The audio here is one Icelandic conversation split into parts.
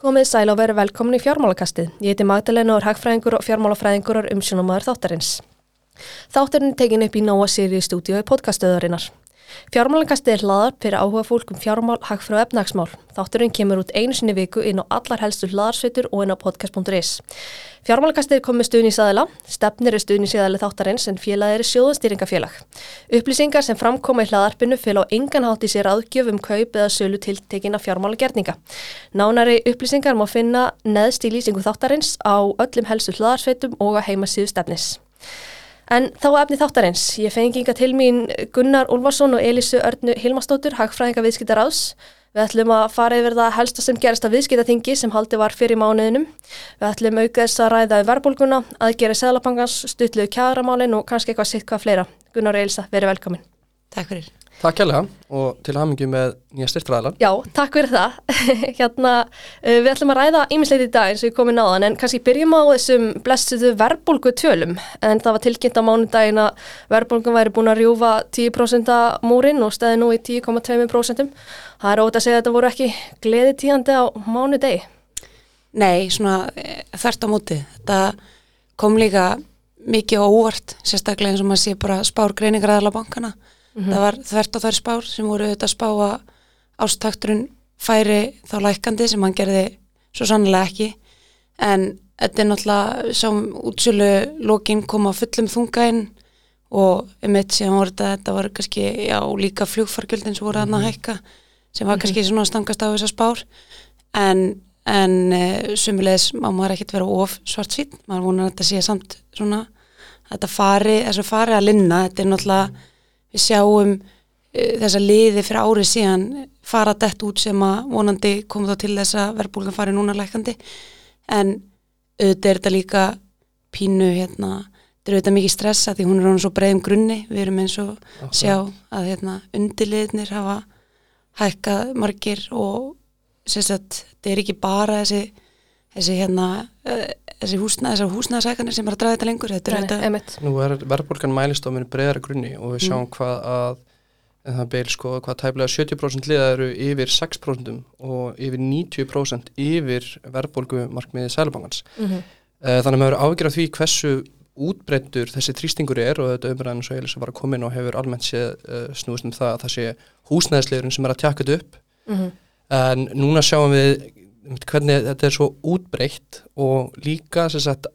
Komið sæl og verið velkomin í fjármálakastið. Ég heiti Magdalena og er hagfræðingur og fjármálafræðingur og umsjónumæður þáttarins. Þáttarinn er tekin upp í Nóa Sirius stúdíu í podcastöðurinnar. Fjármálakastið er hlaðar fyrir áhuga fólk um fjármál, hagfræð og efnagsmál. Þátturinn kemur út einu sinni viku inn á allar helstu hlaðarsveitur og inn á podcast.is. Fjármálakastið er komið stuðnísæðila, stefnir er stuðnísæðali þáttarins en félagið er sjóðastýringafélag. Upplýsingar sem framkoma í hlaðarpinu fél á engan hátt í sér aðgjöf um kaup eða sölu tiltekina fjármálagerninga. Nánari upplýsingar má finna neðst í lýsingu þáttarins á öllum helstu hlaðarsveitum og á heimasíðu stefnis. En þá efni þáttarins. Ég fengi inga til mín Gunnar Ulfarsson og Elísu Örnu Hilmastóttur, hagfræðinga viðskiptaráðs. Við ætlum að fara yfir það helsta sem gerist á viðskiptaþingi sem haldi var fyrir mánuðinum. Við ætlum auka þess að ræða um verbulguna, aðgera seglabankans, stutluðu kjæramálin og kannski eitthvað sitt hvað fleira. Gunnar og Elísa, verið velkomin. Takk fyrir. Takk kærlega og til hamingi með nýja styrtræðalar. Já, takk fyrir það. hérna, uh, við ætlum að ræða ímisleit í dag eins og ég komi náðan en kannski byrjum á þessum blessuðu verbulgu tölum en það var tilkynnt á mánudagin að verbulgun væri búin að rjúfa 10% múrin og stæði nú í 10,2%. Það er ótaf að segja að þetta voru ekki gleði tíðandi á mánudegi. Nei, svona eh, þert á móti. Þetta kom líka mikið óvart, sérstaklega eins og maður sé bara spár greiningraðala bankana Mm -hmm. Það var þvert á þær spár sem voru auðvitað að spá að ástakturinn færi þá lækandi sem hann gerði svo sannlega ekki en þetta er náttúrulega sem útsölu lókin kom á fullum þungainn og um eitt síðan voru þetta, þetta var kannski já líka fljófargjöldin sem voru mm -hmm. að hækka sem var kannski svona stangast á þessar spár en, en e, sumulegis má maður ekkert vera of svart svít, maður vonar að þetta sé samt svona að þetta fari, þessu fari að linna, þetta er náttúrulega við sjáum uh, þessa liði fyrir árið síðan fara dett út sem að vonandi komið þá til þess að verðbólgan fari núna lækandi en auðvitað er þetta líka pínu hérna, þetta er auðvitað mikið stressa því hún er ráðan svo breiðum grunni við erum eins og okay. sjá að hérna, undirliðnir hafa hækkað margir og sagt, þetta er ekki bara þessi þessi hérna uh, þessi húsnæðsækanir sem er að draða þetta lengur þetta er þetta Nú er verðbólgan mælistofnir breyðara grunni og við sjáum mm. hvað að en það beil sko hvað tæplega 70% liða eru yfir 6% og yfir 90% yfir verðbólgumarkmiði sælubangans mm -hmm. uh, þannig að maður ágjör að því hversu útbreyttur þessi trýstingur er og þetta umræðan svo eilis að vara komin og hefur almennt séð uh, snúist um það að það sé húsnæðslegurinn sem er að tjaka þetta upp mm -hmm. en núna sjáum við hvernig þetta er svo útbreytt og líka sagt,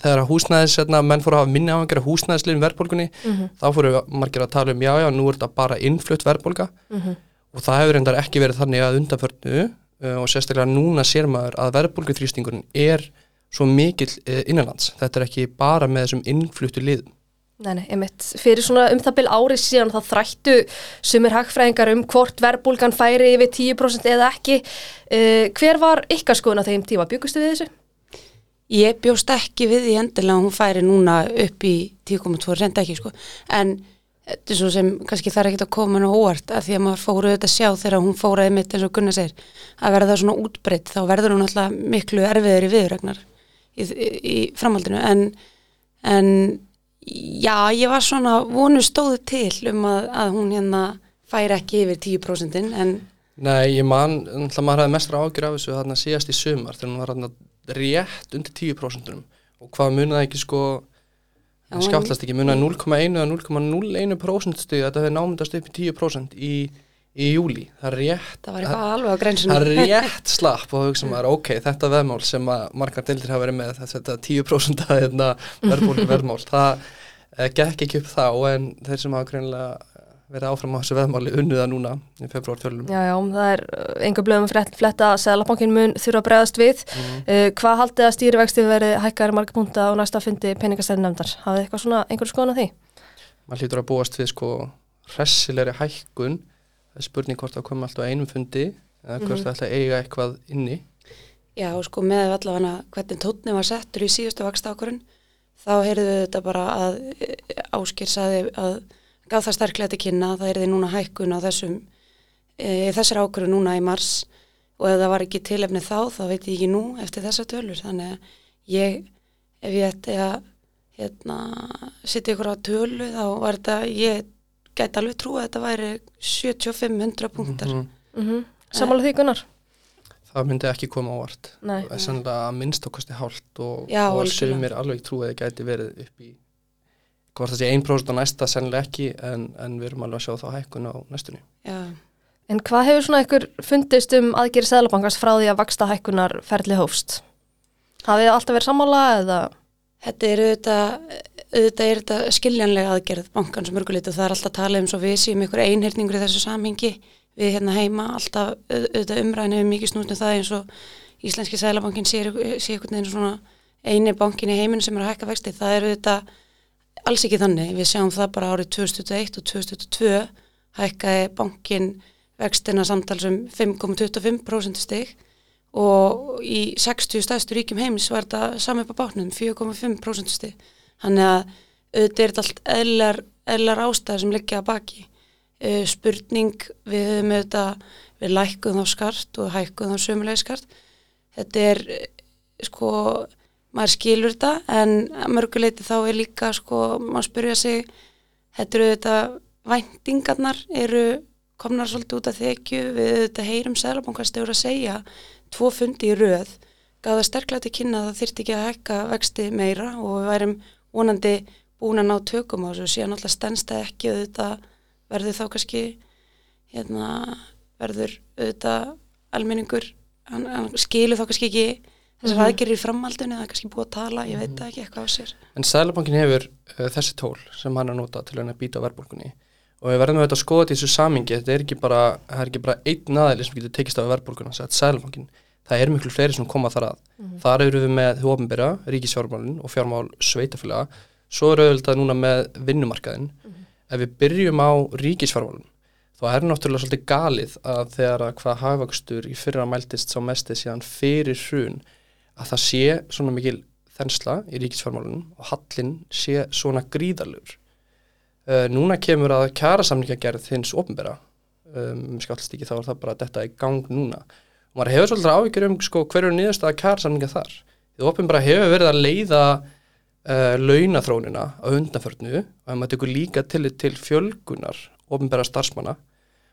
þegar húsnæðis, hérna, menn fóru að hafa minni á að gera húsnæðisliðin verðbólgunni mm -hmm. þá fóru margir að tala um já já, nú er þetta bara innflutt verðbólga mm -hmm. og það hefur reyndar ekki verið þannig að undanförnu uh, og sérstaklega núna sér maður að verðbólguþrýstingurinn er svo mikill uh, innanlands, þetta er ekki bara með þessum innfluttu liðum Nei, nei, einmitt. Fyrir svona um það byrj árið síðan þá þrættu sumir hagfræðingar um hvort verbulgan færi yfir 10% eða ekki. Uh, hver var ykkar skoðun á þeim tíma? Byggustu við þessu? Ég bjóst ekki við því endilega hún færi núna upp í 10,2, reynda ekki sko. En þetta er svo sem kannski þarf ekki að koma nú óvart að því að maður fóruð þetta sjá þegar hún fóraði mitt eins og Gunnar segir að verða það svona útbreytt þá verður hún alltaf miklu erfiður í viðregnar í, í, í framhaldinu en, en Já, ég var svona vonu stóðu til um að, að hún hérna fær ekki yfir 10% en... Nei, ég man, náttúrulega maður hafði mestra ágjur af þessu þarna síðast í sumar þegar hún var hérna rétt undir 10% og hvað munið ekki sko skjáttast ekki, munið 0,1 eða 0,01% stygg þetta hefði námyndast upp í 10% í, í júli það er rétt það var eitthvað alveg á grensinu það er rétt slapp og hugsa maður ok, þetta veðmál sem að margar deildir hafa verið með þetta 10% að hérna, verðbólku veðmál það gekk ekki upp þá en þeir sem hafa greinlega verið áfram á þessu veðmáli unnuða núna í februar tölunum. Já, já, það er enga blöðum fletta að Sælabankin mun þurfa að bregðast við. Mm -hmm. uh, hvað haldið að stýrivexti verið hækkar marga punta á næsta fundi peningastæðin nefndar? Hafið eitthvað svona einhverju skoðan að því? Man hlýtur að búast við sko hressilegri hækkun spurning hvort það komi alltaf einum fundi eða hvort mm -hmm. það ætla að eiga eitthvað inni. Já, sko með allavega hvernig tótni var settur í síðustu vakstákurinn þá heyrðu við þetta bara að Áskir saði að gaf það sterklega til kynna það heyrði núna hækkun á þessum e, þessar ákvöru núna í mars og ef það var ekki tilefni þá þá veit ég ekki nú eftir þessa tölur þannig að ég ef ég ætti að hérna, setja ykkur á tölu þá var þetta ég gæti alveg trú að þetta væri 75-100 punktar mm -hmm. mm -hmm. Samála því Gunnar? það myndi ekki koma á vart Nei. það er sannlega að minnst okkasti hálft og, Já, og sumir alveg trúið gæti verið upp í hvort það sé 1% á næsta sannlega ekki en, en við erum alveg að sjá þá hækkun á næstunni Já, En hvað hefur svona ykkur fundist um aðgeri Sæðlabankars frá því að vaksta hækkunar ferli hófst? Hafið þið alltaf verið sammála eða? Þetta er auðvitað, auðvitað er þetta skiljanlega aðgerð bankans mörguleitu. Það er alltaf talað um svo við séum ykkur einhyrningur í þessu samhengi. Við hérna heima alltaf auð- auðvitað umræðinu hefur mikið snúst um það eins og Íslenski Sælabankin sé, ykkur neginn svona eini bankin í heiminu sem er að hækka vexti. Það er auðvitað alls ekki þannig. Við sjáum það bara árið 2021 og 2022 hækkaði bankin vextina samtals um 5,25% stig og í 60 stæðstu ríkjum heimis var þetta sami upp á bátnum, 4,5% stig. Þannig að auðvitað er þetta allt eðlar, eðlar ástæður sem liggja að baki. Uh, spurning, við höfum auðvitað, við lækkuðum þá skart og hækkuðum þá sömulega skart. Þetta er, eh, sko, maður skilur þetta en mörguleiti þá er líka, sko, maður spyrja sig, þetta eru auðvitað væntingarnar eru komnar svolítið út af þekju, við auðvitað heyrum Sælabankastjóra að segja tvo fundi í gaf það sterklega til kynna að það þyrfti ekki að hækka vexti meira og við værim vonandi búin að ná tökum á þessu, síðan alltaf stennst það ekki auðvitað verður þá kannski hérna, verður auðvitað almenningur, hann, hann skilur þá kannski ekki þessar Mhm. aðgerir í framhaldinu eða kannski búið að tala, ég veit það ekki eitthvað á sér. En Sælabankin hefur uh, þessi tól sem hann er að nota til að að býta verðbólkunni og við verðum auðvitað að skoða þetta í þessu samingi þetta er ekki bara, það er ekki bara einn aðeili sem getur tekist á verðbólkuna, þetta er Sælabankin það er miklu fleiri sem koma þar að. Þar eru við með þú ofnbyrja, ríkisfjármálin og fjármál sveitafélaga svo eru auðvitað núna með vinnumarkaðin ef við byrjum á ríkisfjármálin þá er náttúrulega svolítið galið að þegar að hvað hagvakstur í fyrra mæltist sá mesti síðan fyrir hrun að það sé svona mikil þensla í ríkisfjármálunum og hallin sé svona gríðarlegur. Uh, núna kemur að kjærasamninga gerð hins ofnbera, um, skallst ekki þá er það bara Og maður hefur svolítið áhyggjur um sko, hverju niðurst að kjærasamninga þar. Því ofnbera hefur verið að leiða uh, launathrónina á undanförnu og ef maður tekur líka tillit til fjölgunar ofnbera starfsmanna,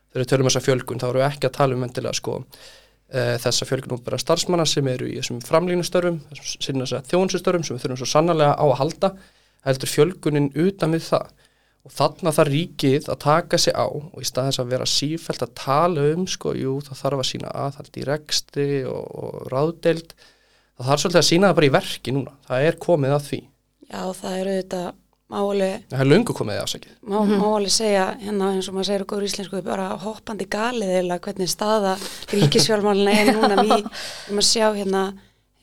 þegar við tölum þessa fjölgun þá erum við ekki að tala um endilega sko uh, þessa fjölgun ofnbera starfsmanna sem eru í þessum framlínustörfum, þessum þjónsustörfum sem við þurfum svo sannarlega á að halda, heldur fjölgunin utan við það. Og þarna þarf ríkið að taka sig á og í stað þess að vera sífælt að tala um sko, jú, það þarf að sína aðhald í rekstri og, og ráðdeild, það þarf svolítið að sína það bara í verki núna, það er komið að því. Já, það eru þetta máli Það er löngu komið afsakið. má, má alveg segja hérna eins og maður segir okkur í íslensku bara hoppandi galið eða hvernig staða ríkisfjármálina er núna. Við um að sjá hérna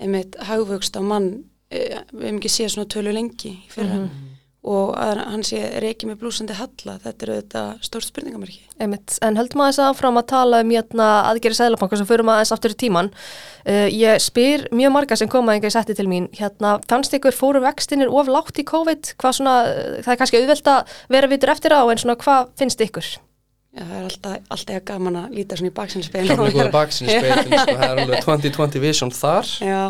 einmitt hagvöxt á mann eh, við hefum ekki séð svona tölu lengi í fyrra og að hann sé reiki með blúsandi halla þetta eru þetta stórt spurningamarki Einmitt. En höldum aðeins áfram að tala um hérna, aðgeri Sæðlabankar sem förum aðeins aftur í tíman. Uh, ég spyr mjög marga sem koma enga í setti til mín, hérna, fannst ykkur fóru vextinir of lágt í COVID? Hvað svona, uh, það er kannski auðvelt að vera vitur eftir á, en svona hvað finnst ykkur? Já, það er alltaf, alltaf gaman að líta svona í baksinnspeil Gamlega góða sko, það er alveg 2020 vision þar. Já,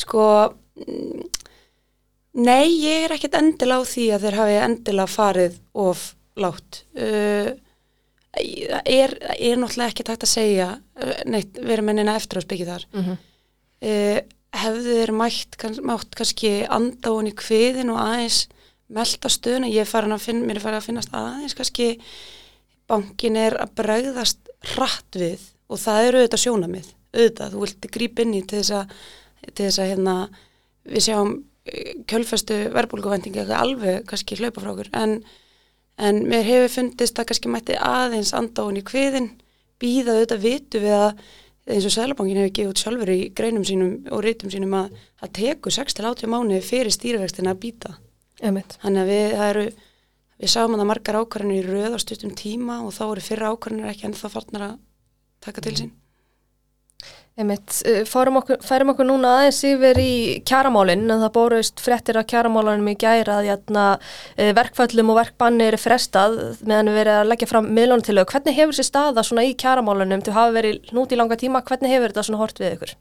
sko, mm, nei, ég er ekkert endilega á því að þeir hafi endilega farið of látt. Uh, er, er náttúrulega ekki tægt að segja, uh, neitt, vera mennina eftir að spikið þar. Mm -hmm. Uh, hefðu þeir mætt, kann, mátt kannski anda hún í kviðin og aðeins melda stöðuna, ég er farin að finna, mér er farin að finnast aðeins kannski bankin er að bregðast hratt við og það eru auðvitað sjónamið, auðvitað, þú vilt grípa inn í til þess að, til þess að hérna, við sjáum kjölfestu verbulguvendingi eitthvað alveg kannski hlaupa frá okkur en, en mér hefur fundist að kannski mætti aðeins anda hún í kviðin býða auðvitað vitu við að eins og Sælabankin hefur gefið út sjálfur í greinum sínum og rítum sínum að það tekur 6-80 mánuði fyrir stýrivextina að býta. Þannig að við, eru, við sáum að það margar ákvarðanir í röð á stuttum tíma og þá eru fyrra ákvarðanir ekki ennþá farnar að taka til sín. Einmitt, uh, færum okkur, færum okkur núna aðeins yfir í kjaramálinn en það bóruðist fréttir að kjaramálanum í gæra að jæna, uh, verkföllum og verkbanni eru frestað meðan við verðum að leggja fram miðlónutilög. Hvernig hefur þessi staða í kjaramálunum? Þú hafi verið nút í langa tíma, hvernig hefur þetta hort við ykkur?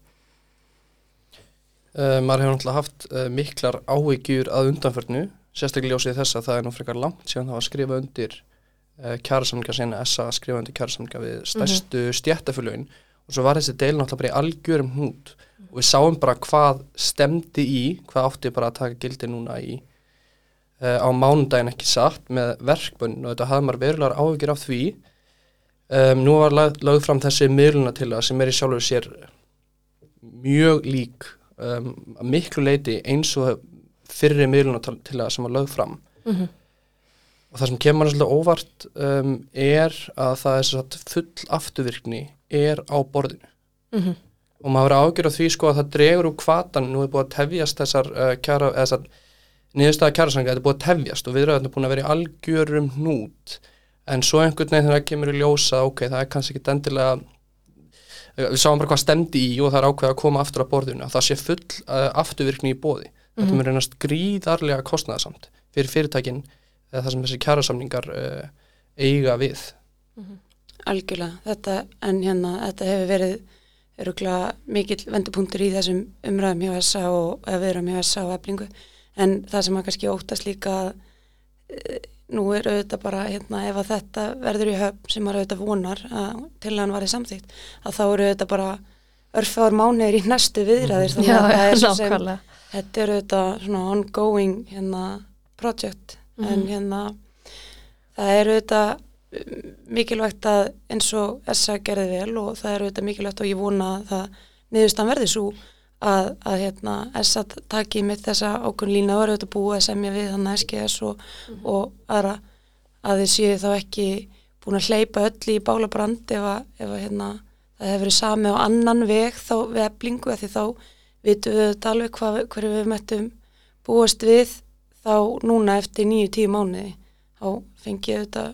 Uh, maður hefur náttúrulega haft uh, miklar áhyggjur að undanförnu, sérstaklega ljósið þess að það er nú frekar langt síðan það var að skrifa undir uh, kjærasamlinga sinna, SA að skrifa undir kjærasamlinga við stærstu mm -hmm. stjættafölugin og svo var þessi deil náttúrulega bara í algjörum hnút. Og við sáum bara hvað stemdi í, hvað átti bara að taka gildi núna í uh, á mánudaginn ekki satt með verkbönn. Og þetta hafði maður verulegar áhugir af því. Um, nú var lag, lagð fram þessi miðluna til það sem er í sjálfur sér mjög lík um, að miklu leiti eins og fyrri miðluna til það sem var lagð fram. Mhm. Og það sem kemur svolítið óvart um, er að það er satt, full afturvirkni er á borðinu Mhm. og maður verið ágjör á því sko að það dregur úr kvatan, nú er búið að tefjast þessar uh, kjara, eða þessar niðurstaða kjærasanga, þetta er búið að tefjast og viðröðan er búin að vera í algjörum hnút en svo einhvern veginn þegar það kemur í ljósa ok, það er kannski ekki endilega eh, við sáum bara hvað stemdi í og það er ákveð að koma aftur á borðinu, að það sé full uh, afturvirkni í bóði, þetta Mhm. mér reynast gríðarlega kostnæðasamt fyrir fyrirtækin eða það sem þessi kjærasamningar uh, eiga við. Algjörlega, þetta, en hérna þetta hefur verið öruglega mikill vendupunktur í þessum umræðum hjá SA og eða viðram hjá SA og eflingu. En það sem að kannski óttast líka e, nú er auðvitað bara hérna ef að þetta verður í höfn sem maður auðvitað vonar að til hann var í samþýtt að þá eru auðvitað bara örfáður mánuðir í næstu viðræðir. Þannig Já, að það er svo sem nákvæmlega. þetta er auðvitað svona ongoing hérna project Mhm. en hérna það er auðvitað um, mikilvægt að eins og SA gerði vel og það er auðvitað mikilvægt og ég vona að það niðurstan verði svo að, að hérna SA taki mitt þessa ákveðin lína og er auðvitað búið að semja við þannig SGS og, og aðra að þið séu þá ekki búin að hleypa öll í bálabrand ef að, ef að hérna það hefur verið sami á annan veg þá við eblingu að því þá vitum við þetta alveg hvað, hverju við möttum búast við þá núna eftir nýju tíu mánuði þá fengið þetta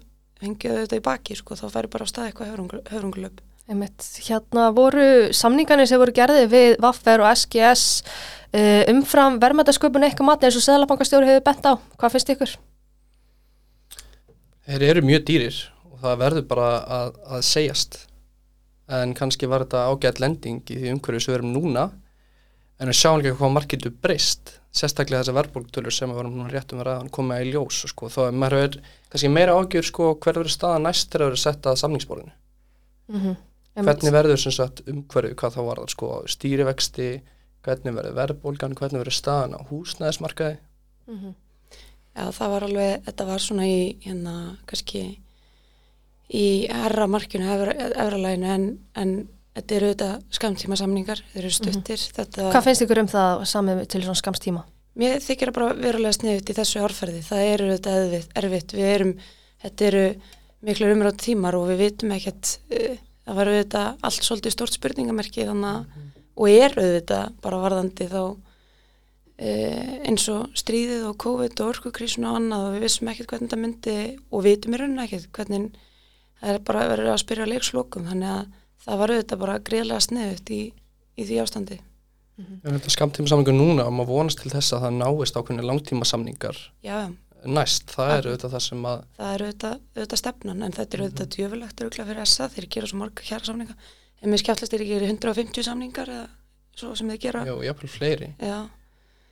fengið þetta í baki sko, þá færi bara á stað eitthvað höfrungulöp. Einmitt. Hérna voru samningarnir sem voru gerði við Vaffer og SGS uh, umfram verðmættasköpun eitthvað matni eins og Seðlabankastjóri hefur bent á. Hvað finnst ykkur? Þeir eru mjög dýrir og það verður bara að, að segjast en kannski var þetta ágætt lending í því umhverju sem við erum núna en við sjáum ekki hvað markitu breyst sérstaklega þessar verðbólktölur sem við varum núna réttum að ræða koma í ljós sko. þá er maður er kannski meira ágjör sko, hver verður staða næst þegar það verður sett að samningsbólinu Mm -hmm. hvernig verður sem sagt umhverju hvað þá var það sko, stýrivexti hvernig verður verðbólgan, hvernig verður staðan á húsnæðismarkaði Mm -hmm. Já, það var alveg, þetta var svona í hérna, kannski í herra markinu, efralæginu en, en þetta eru þetta skamtíma samningar, þeir eru stuttir þetta, Hvað finnst ykkur um það samið til svona skamstíma? Mér þykir að bara verulega sniðut í þessu árferði, það eru þetta erfitt, erfitt. við erum, þetta eru miklu umrætt tímar og við vitum ekkert uh, það var auðvitað allt svolítið stórt spurningamerki þannig að og er auðvitað bara varðandi þá uh, eins og stríðið og COVID og orkukrísun og annað og við vissum ekkert hvernig þetta myndi og vitum í rauninu ekkert hvernig það er bara verið að spyrja leikslokum þannig að það var auðvitað bara greiðlega sniðut í, í því ástandi. En þetta skamtíma samningur núna og maður vonast til þess að það náist ákveðinu langtíma samningar Já, næst, það er auðvitað það sem að það er auðvitað, auðvitað stefnan en þetta er auðvitað djöfulegt öruglega fyrir SA þeir gera svo marga kjæra samninga en mér skjáttast er ekki 150 samningar eða svo sem þeir gera. Já, jáfnvel fleiri. Já,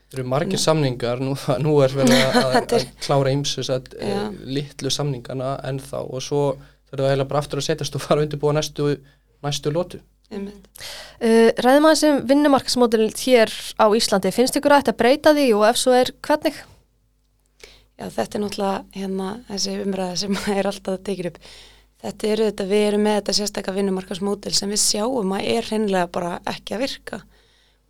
Það eru margir samningar, nú, nú er vel að, að, að er- klára ýmsu að uh, litlu samningana ennþá. Og svo þurfum við eiginlega bara aftur að setjast og fara að undirbúa næstu, næstu lótu. Uh, ræðum aðeins um vinnumarkasmódel hér á Íslandi. Finnst ykkur að þetta breyta því og ef svo er hvernig? Já, þetta er náttúrulega hérna þessi umræða sem er alltaf tekið upp þetta er auðvitað, við erum með þetta sérstakka vinnumarkasmódel sem við sjáum að er hreinlega bara ekki að virka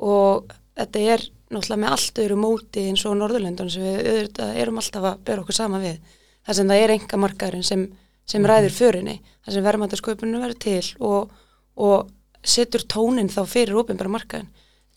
og þetta er náttúrulega með allt öðru móti eins og Norðurlöndun sem við auðvitað erum alltaf að bera okkur sama við þar sem það er enga markaðurinn sem, sem ræður förinni, þar sem verðmættasköpunum verður til og, og setur tónin þá fyrir ópenbæra markaðin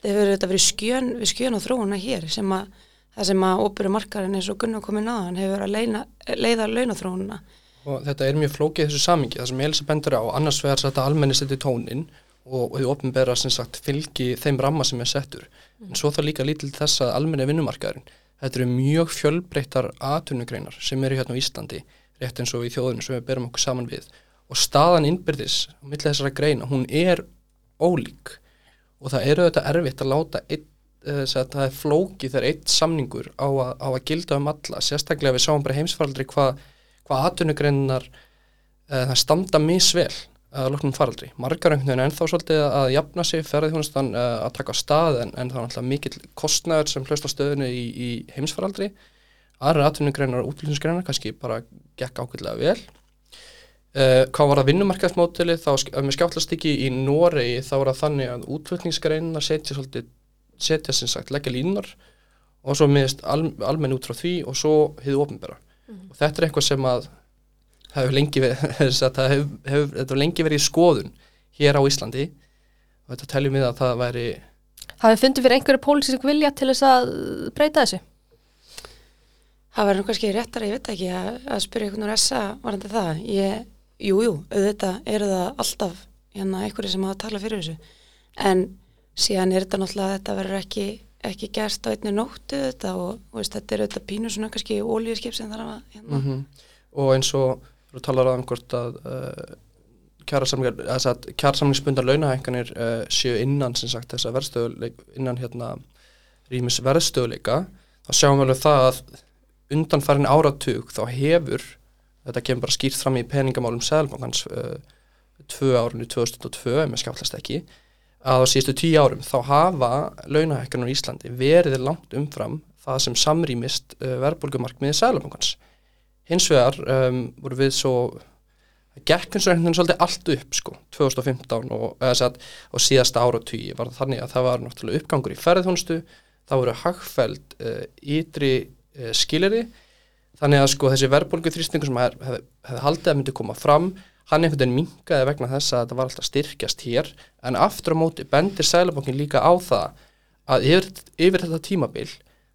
þetta verið skjön, við skjön og þróuna hér sem að það sem að óperu markaðin eins og Gunnar komið náðan hefur verið að leina, leiða launaþróununa Og þetta er mjög flókið þessu samingi, það sem Elisa bendur á, annars að þetta almenni setja tónin og, því opinbera sem sagt fylgi þeim ramma sem er settur. En svo það líka lítil þess að almenni vinnumarkaðurinn, þetta eru mjög fjölbreyttar aðtunugreinar sem eru hérna á Íslandi, rétt eins og í þjóðinu sem við berum okkur saman við. Og staðan innbyrðis á milli þessara greina, hún er ólík og það eru þetta erfitt að láta einn þess að það er flóki þegar eitt samningur á að, á að gilda um alla sérstaklega við sáum bara heimsfaraldri hvað hva aðtunugreinar uh, það standa misvel að loknum faraldri. Margar einhvern veginn ennþá svolítið að jafna sig ferðihjónustan uh, að taka stað en, en það er náttúrulega mikill kostnæður sem hlust á stöðinu í, í heimsfaraldri. Aðra atvinnugreinar og útlýsinsgreinar kannski bara gekk ákveðlega vel. Uh, hvað var það vinnumarkaðsmótili þá með skjáttlastiki í Noregi þá var það þannig að útflutningsgreinar setja svolítið, setja sem sagt leggja línunar og svo miðist al, almenn út frá því og svo hefðu ofnbæra. Og þetta er eitthvað sem að það hefur lengi það hefur, hefur, þetta hefur lengi verið í skoðun hér á Íslandi og þetta teljum við að það væri Hafið fundið fyrir einhverju pólitísk vilja til þess að breyta þessu? Það verður kannski réttar, ég veit ekki, að, að spyrja einhvern úr SA varandi það. Ég, jú, jú, auðvitað eru það alltaf hérna einhverju sem hafa að tala fyrir þessu. En síðan er þetta náttúrulega, þetta verður ekki, ekki gerst á einni nóttu þetta og, og veist, þetta er auðvitað pínu svona kannski ólíuskip sem þarf að, hérna, -hmm. og eins og þú talar um hvort að uh, kjærasamlingsbundar launahækkanir uh, séu innan sem sagt þessa verðstöðuleika innan hérna rýmis verðstöðuleika þá sjáum við alveg það að undanfærin áratug þá hefur þetta kemur bara skýrt fram í peningamálum Sæðalbankans uh, tvö árunni 2002 með skjáttlast ekki að á síðustu tíu árum þá hafa launahækkanur í Íslandi verið langt umfram það sem samrýmist uh, verðbólgumarkmiði Sæðalbankans hins vegar um, voru við svo það gekk eins og einhvern veginn svolítið allt upp sko, 2015 og, satt, og síðasta ára og tíu var það þannig að það var náttúrulega uppgangur í ferðhónstu það voru hagfæld uh, ytri uh, skiliri þannig að sko þessi verðbólgu þrýstingur sem hef, hef, haldið að myndi koma fram hann einhvern veginn minkaði vegna þess að þetta var alltaf styrkjast hér. En aftur á móti bendir Sælabankin líka á það að yfir, yfir þetta tímabil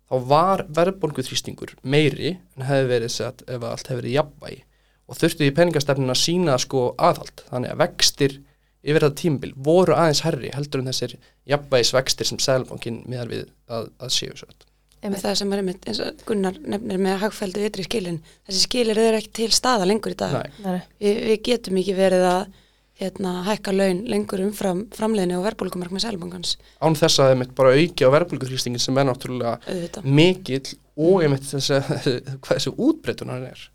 þá var verðbólguþrýstingur meiri en hefði verið sett ef allt hefði verið jafnvægi. Og þurftu í peningastefnun að sína sko aðhald. Þannig að vextir yfir þetta tímabil voru aðeins herri heldur en þessir jafnvægis vextir sem Sælabankin miðar við að, að séu svo með það sem er einmitt, eins og Gunnar nefnir með hagfældu ytri skilin. Þessi skilir eru ekki til staða lengur í dag. Vi, við getum ekki verið að hérna, hækka laun lengur umfram framleiðinu og verðbólkumark með sælbankans án þess að þeim bara auki á verðbólguþrýstingin sem er náttúrulega mikill og einmitt þessi, hvað þessi útbreytunar er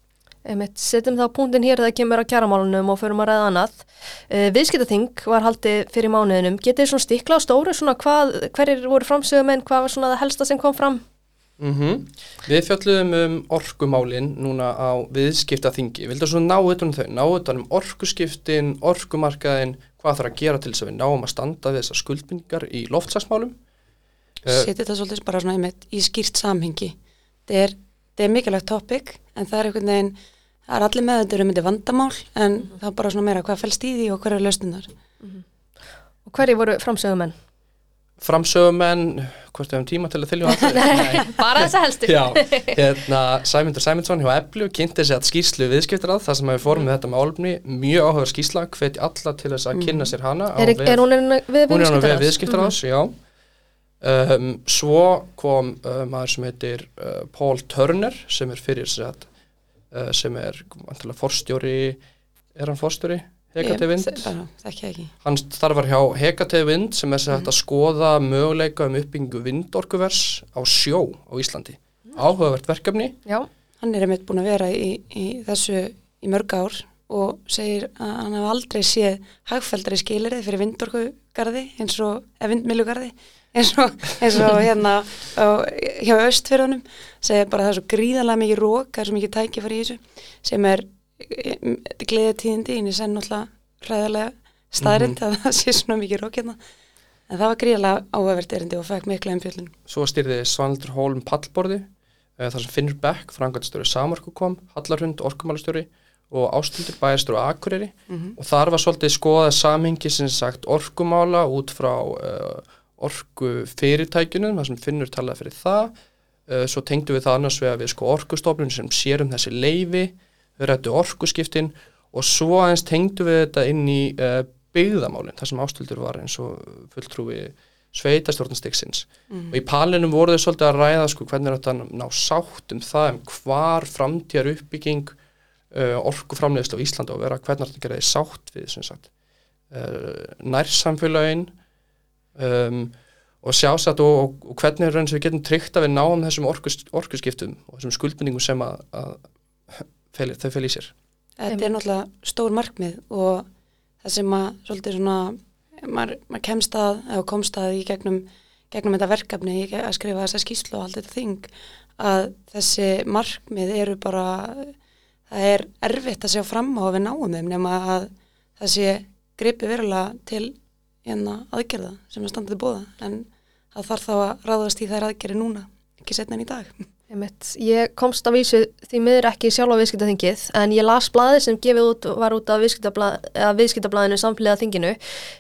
Einmitt, setjum þá punktin hér þegar kemur á kjaramálunum og förum að ræða annað. Uh, Viðskiptaþing var haldið fyrir mánuðinum. Getið svona stikla á stóru, svona hvað, hverjir voru framsögum en hvað var svona það helsta sem kom fram? Mm Við fjalluðum um orkumálin núna á viðskiptaþingi. Vildu svo ná utan um þau, ná utan um orkuskiptin, orkumarkaðin, hvað þarf að gera til þess að við náum að standa við þessar skuldbindingar í loftslagsmálum? Uh, setja þetta svolítið bara svona einmitt í skýrt samhengi þetta er, þetta er mikilvægt topic en það er einhvern veginn það er allir meðöndur um þetta vandamál en það er bara svona meira hvað fælst í því og hverju lausnunar Og hverjir voru framsögum en? framsögumenn, hvort við hefum tíma til að þylja allir? Bara þess að helstu. Já, hérna Sæmundur Sæmundsson hjá Epplu kynnti sér að skýrslu viðskiptir að það sem við fórum með þetta með álumni mjög áhuga skýrsla, hveti alla til þess að kynna sér hana á Er, vef- er hún er við hún er hann að um, svo kom uh, maður sem heitir uh, Paul Turner sem er fyrir að uh, sem er forstjóri er hann forstjóri? Hekate Vind hann starfar hjá Hekate Vind sem er sér hægt að skoða möguleika um uppbyggingu vindorkuvers á sjó á Íslandi. Áhugavert verkefni. Já, hann er einmitt búin að vera í, í þessu í mörg ár og segir að hann hef aldrei séð hagfældari skilirði fyrir vindorkugarði eins og, vindmilugarði eins og, eins og hérna á, hjá östfyrðunum segir bara að það er svo gríðarlega mikið rók það er svo mikið tækifæri í þessu sem er gleðið tíðindi en ég senn náttúrulega hræðarlega staðrind að það sé svona mikið rók hérna. En það var gríðarlega áhugavert erindi og fekk mikla umfjöldun svo styrði Svanldur Hólm pallborði uh, þar sem Finnur Beck, frangatstjóri Samarku kom, Hallarhund, orkumálastjóri og Ástundur bæjarstjóri á Akureyri. Og þar var svolítið skoðað samhengi sem sagt orkumála út frá uh, orku fyrirtækjunum, það sem Finnur talaði fyrir það. Uh, svo tengdu við það annars vegar við sko orkustofnun sem sér um þessi leifi við rættu orkuskiptin og svo aðeins tengdu við þetta inn í uh, byggðamálin, þar sem Ástundur var eins og fulltrúi sveitastjórnstiksins og í palinum voru þau svolítið að ræða sko hvernig er þetta ná sátt um það um hvar framtíðar uppbygging uh, orkuframleiðslu á Íslandi og vera hvernig er þetta því sátt við sem sagt uh, nærsamfélagin um, og sjásagt og, og, og hvernig er raun sem við getum tryggt að við náum þessum orkus, orkuskiptum og þessum skuldbindingum sem að, að feli, þau fel í sér. Þetta er náttúrulega stór markmið og það sem að svolítið svona maður, maður kemst að eða komst að í gegnum, gegnum þetta verkefni að skrifa þessa skýslu og allt þetta þing að þessi markmið eru bara það er erfitt að sjá fram á að við náum þeim nema að það sé gripi verulega til aðgerða sem er standið bóða en það þarf þá að ráðast í þær aðgerði núna ekki setna en í dag Einmitt. Ég komst að vísu því miður ekki sjálf á viðskiptaþingið en ég las blaðið sem gefið út var út af viðskiptablað, viðskiptablaðinu samfélaga þinginu.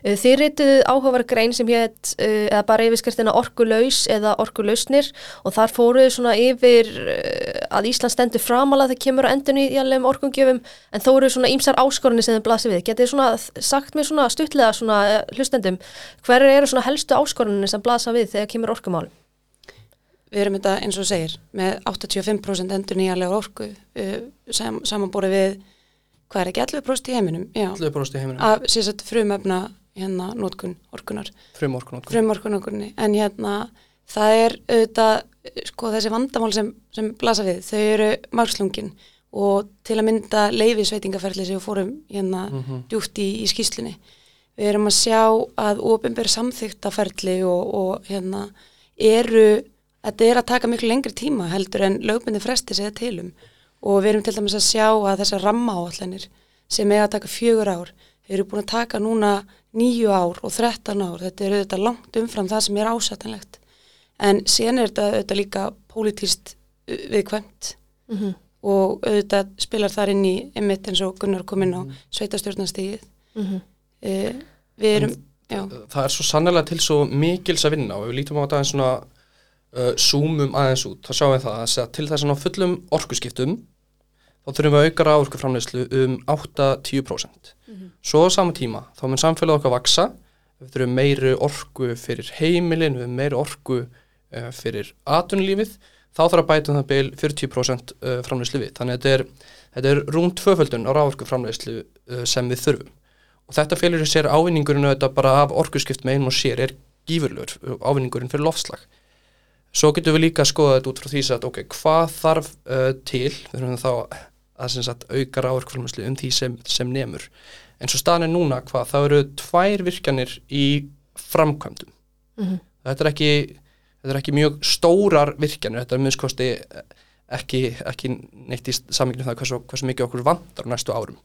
Uh, Þið reytuðu áhugaverð grein sem hétt eða bara yfirskriftina orkulaus eða orkulausnir og þar fóruðu svona yfir uh, að Ísland stendur framalega þegar kemur á endunni í alveg orkungjöfum en þó eru svona ímsar áskorunni sem þið blasið við. Getið svona sagt mér svona stuttlega svona eh, hlustendum hver eru svona helstu áskorunni sem blasa við þegar kemur orkumálum? Við erum þetta eins og segir með 85% endur nýjarlega orku uh, sam, samanbúrið við hvað er ekki 11% í heiminum? Já, allir bróst í heiminum, af sérsett frumefna hérna nótkun orkunar frumorkun okkur. frumorkunokurni en hérna það er auðvitað sko þessi vandamál sem, sem blasa við þau eru margslungin. Og til að mynda leifisveitingaferli sem við fórum hérna Mhm. djúpt í, í skýslunni við erum að sjá að ofinber samþyktaferli og, og hérna eru þetta er að taka miklu lengri tíma heldur en lögbindi fresti segja tilum og við erum til dæmis að sjá að þessar rammaáallanir sem er að taka fjögur ár eru búin að taka núna nýju ár og þrettan ár, þetta er auðvitað langt umfram það sem er ásættanlegt. En síðan er þetta auðvitað líka pólitíst uh, viðkvæmt. Mm -hmm. og auðvitað spilar þar inn í emitt eins og Gunnar kom inn á sveitastjórnastíð Mm uh, við erum, já, það er svo sannlega til svo mikils að vinna og við lítum á þetta aðeins svona uh, zoomum aðeins út, þá sjáum við það að til þess að ná fullum orkuskiptum þá þurfum við að auka rávorkuframleyslu um 8-10% svo á sama tíma, þá mun samfélagið okkar vaksa við þurfum meiri orku fyrir heimilin, við meiri orku uh, fyrir atunlífið þá þarf að bæta um það beil 40% uh, framleyslu við, þannig að þetta er, þetta er rúm tvöföldun á rávorkuframleyslu uh, sem við þurfum. Og þetta félur sér ávinningurinn auðvitað bara af orkuskipt með einum og sér er gífurlur ávinningurinn fyrir loftslag svo getum við líka að skoða þetta út frá því að ok, hvað þarf uh, til? Við þurfum þá að sem sagt, auka ráorkframlæslu um því sem, sem nemur. En svo staðan er núna hvað, það eru tvær virkjanir í framkvæmdum. Mhm. þetta er ekki þetta er ekki mjög stórar virkjanir. Þetta er minnskosti ekki, ekki neitt í saminginu það hversu, hversu mikið okkur vantar á næstu árum.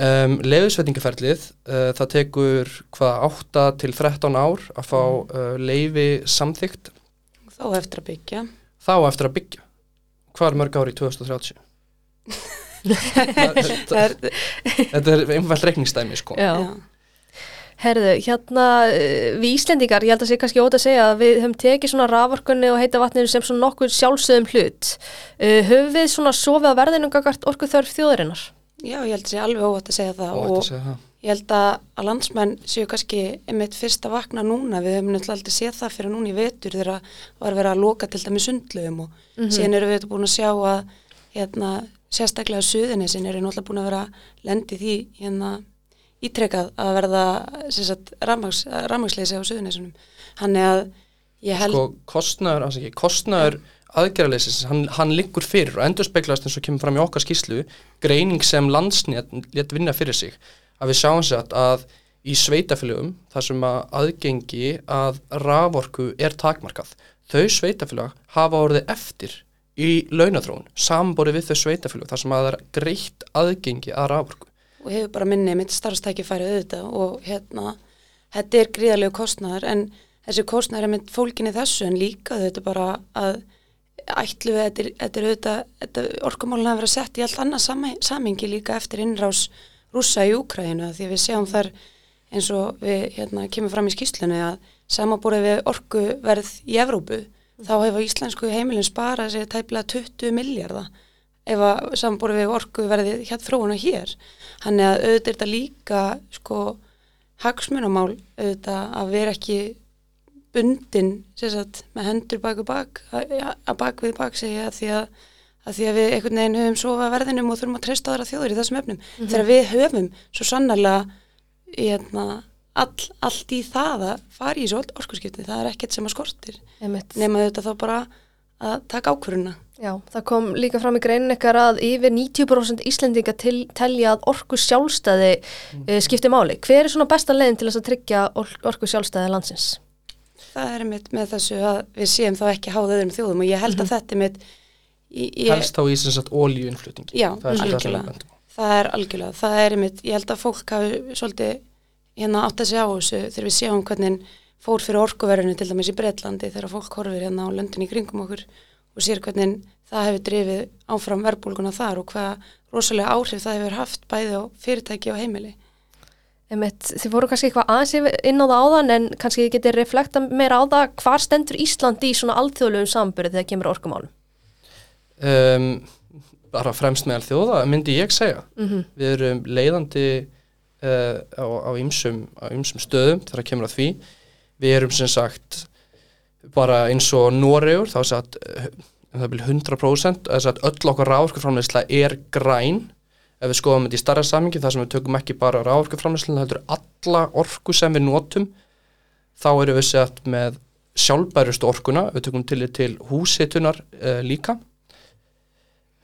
Um, leifisvetningaferlið, uh, það tekur hvað 8 til 13 ár að fá uh, leifi samþygt þá eftir að byggja þá eftir að byggja. Hvað er mörg ári í 2030? það er, Þetta er einfalt reikningsdæmi sko. Já. já, Herðu, hérna eh, við Íslendingar, ég held að sé kannski óta að segja að við höfum tekið svona raforkunni og heita vatninu sem svona nokkur sjálfsögum hlut. Uh, höfum við svona sofið á verðinu gagart orku þörf þjóðarinnar? já, ég held að sé alveg óvægt að segja það og, og og segja það. Ég held að, að landsmenn séu kannski einmitt fyrst að vakna núna, við höfum náttúrulega aldrei séð það fyrir núna í vetur þegar var verið að loka til dæmi sundlöfum og síðan erum við búin að sjá að hérna, sérstaklega suðunisinn eru náttúrulega búin að vera lendi því hérna ítrekað að verða rafmagsleysi á suðunisunum þannig að ég held Sko kostnaður, ekki, kostnaður aðgerðarleysins, hann, hann liggur fyrir og endur speglast eins og kemur fram í okkar skýslu greining sem landsnét létt vinna fyrir sig, að við sjáum sér að í sveitafélögum þar sem að aðgengi að raforku er takmarkað þau sveitafélag hafa orðið eftir í launathróun, samborið við þau sveitafélög þar sem að það er greitt aðgengi að raforku. Og hefur bara minni mitt starfstækifæri auðvitað og hérna, þetta er gríðarlegu kostnæður en þessi kostnæður er mitt fólkinni þessu en líka þetta bara að ætlu við, þetta er, auðvitað, orkumálun hafa verið sett í allt annað sami- samhengi líka eftir innrás rússa í Úkræðinu því við sjáum þar eins og við hérna, kemur fram í skýslunni að samanbúrið við orkuverð í Evrópu þá hefur íslensku heimilin sparað sér tæplega 20 miljardar ef að samanbúrið við orkuverði hér þróuna hér. Þannig að auðvitað er þetta líka sko hagsmunamál auðvitað að vera ekki bundin sagt, með hendur bak og bak að, að bak við bak segja því að, að því að við einhvern veginn höfum sofa verðinum og þurfum að treysta aðra þjóður í þessum efnum þegar við höfum svo sannarlega hérna, all, allt í það að fara í þessu orkusskipti það er ekkert sem að skortir nema auðvitað þá bara að taka ákvöruna Já, það kom líka fram í greinin ekkar að yfir 90% Íslendinga til, telja að orku sjálfstæði mm. e, skipti máli. Hver er svona besta leiðin til þess að tryggja or orku sjálfstæði landsins? Það er mitt með þessu að við séum þá ekki háða öðrum þjóðum og ég held mm -hmm. að mhm. þetta er mitt... Ég, Helst þá í sem sagt ólíuinflutningi. Já, það er algjörlega. Það er algjörlega. Það er mitt, ég held að fólk hafi svolítið hérna átt að segja á þessu þegar við séum hvernig fór fyrir orkuverðinu til dæmis í Breitlandi þegar fólk horfir hérna á löndin í kringum okkur og sér hvernig það hefur drifið áfram verbulguna þar og hvað rosalega áhrif það hefur haft bæði á fyrirtæki og heimili. Einmitt, þið voru kannski eitthvað aðeins inn á það áðan en kannski þið getur reflekta meira á það hvað stendur Íslandi í svona alþjóðlegum sambyrði þegar kemur orkumálum? Um, bara fremst meðal þjóða myndi ég segja. Mm -hmm. Við erum leiðandi uh, á ymsum stöðum þegar kemur að því. Við erum sem sagt bara eins og Noregur þá er það að um það 100% að öll okkar ráðurkuframleysla er græn ef við skoðum þetta í starra samingi þar sem við tökum ekki bara ráðurkuframleysla heldur alla orku sem við notum þá eru við sett með sjálfbærustu orkuna, við tökum til til húsitunar uh, líka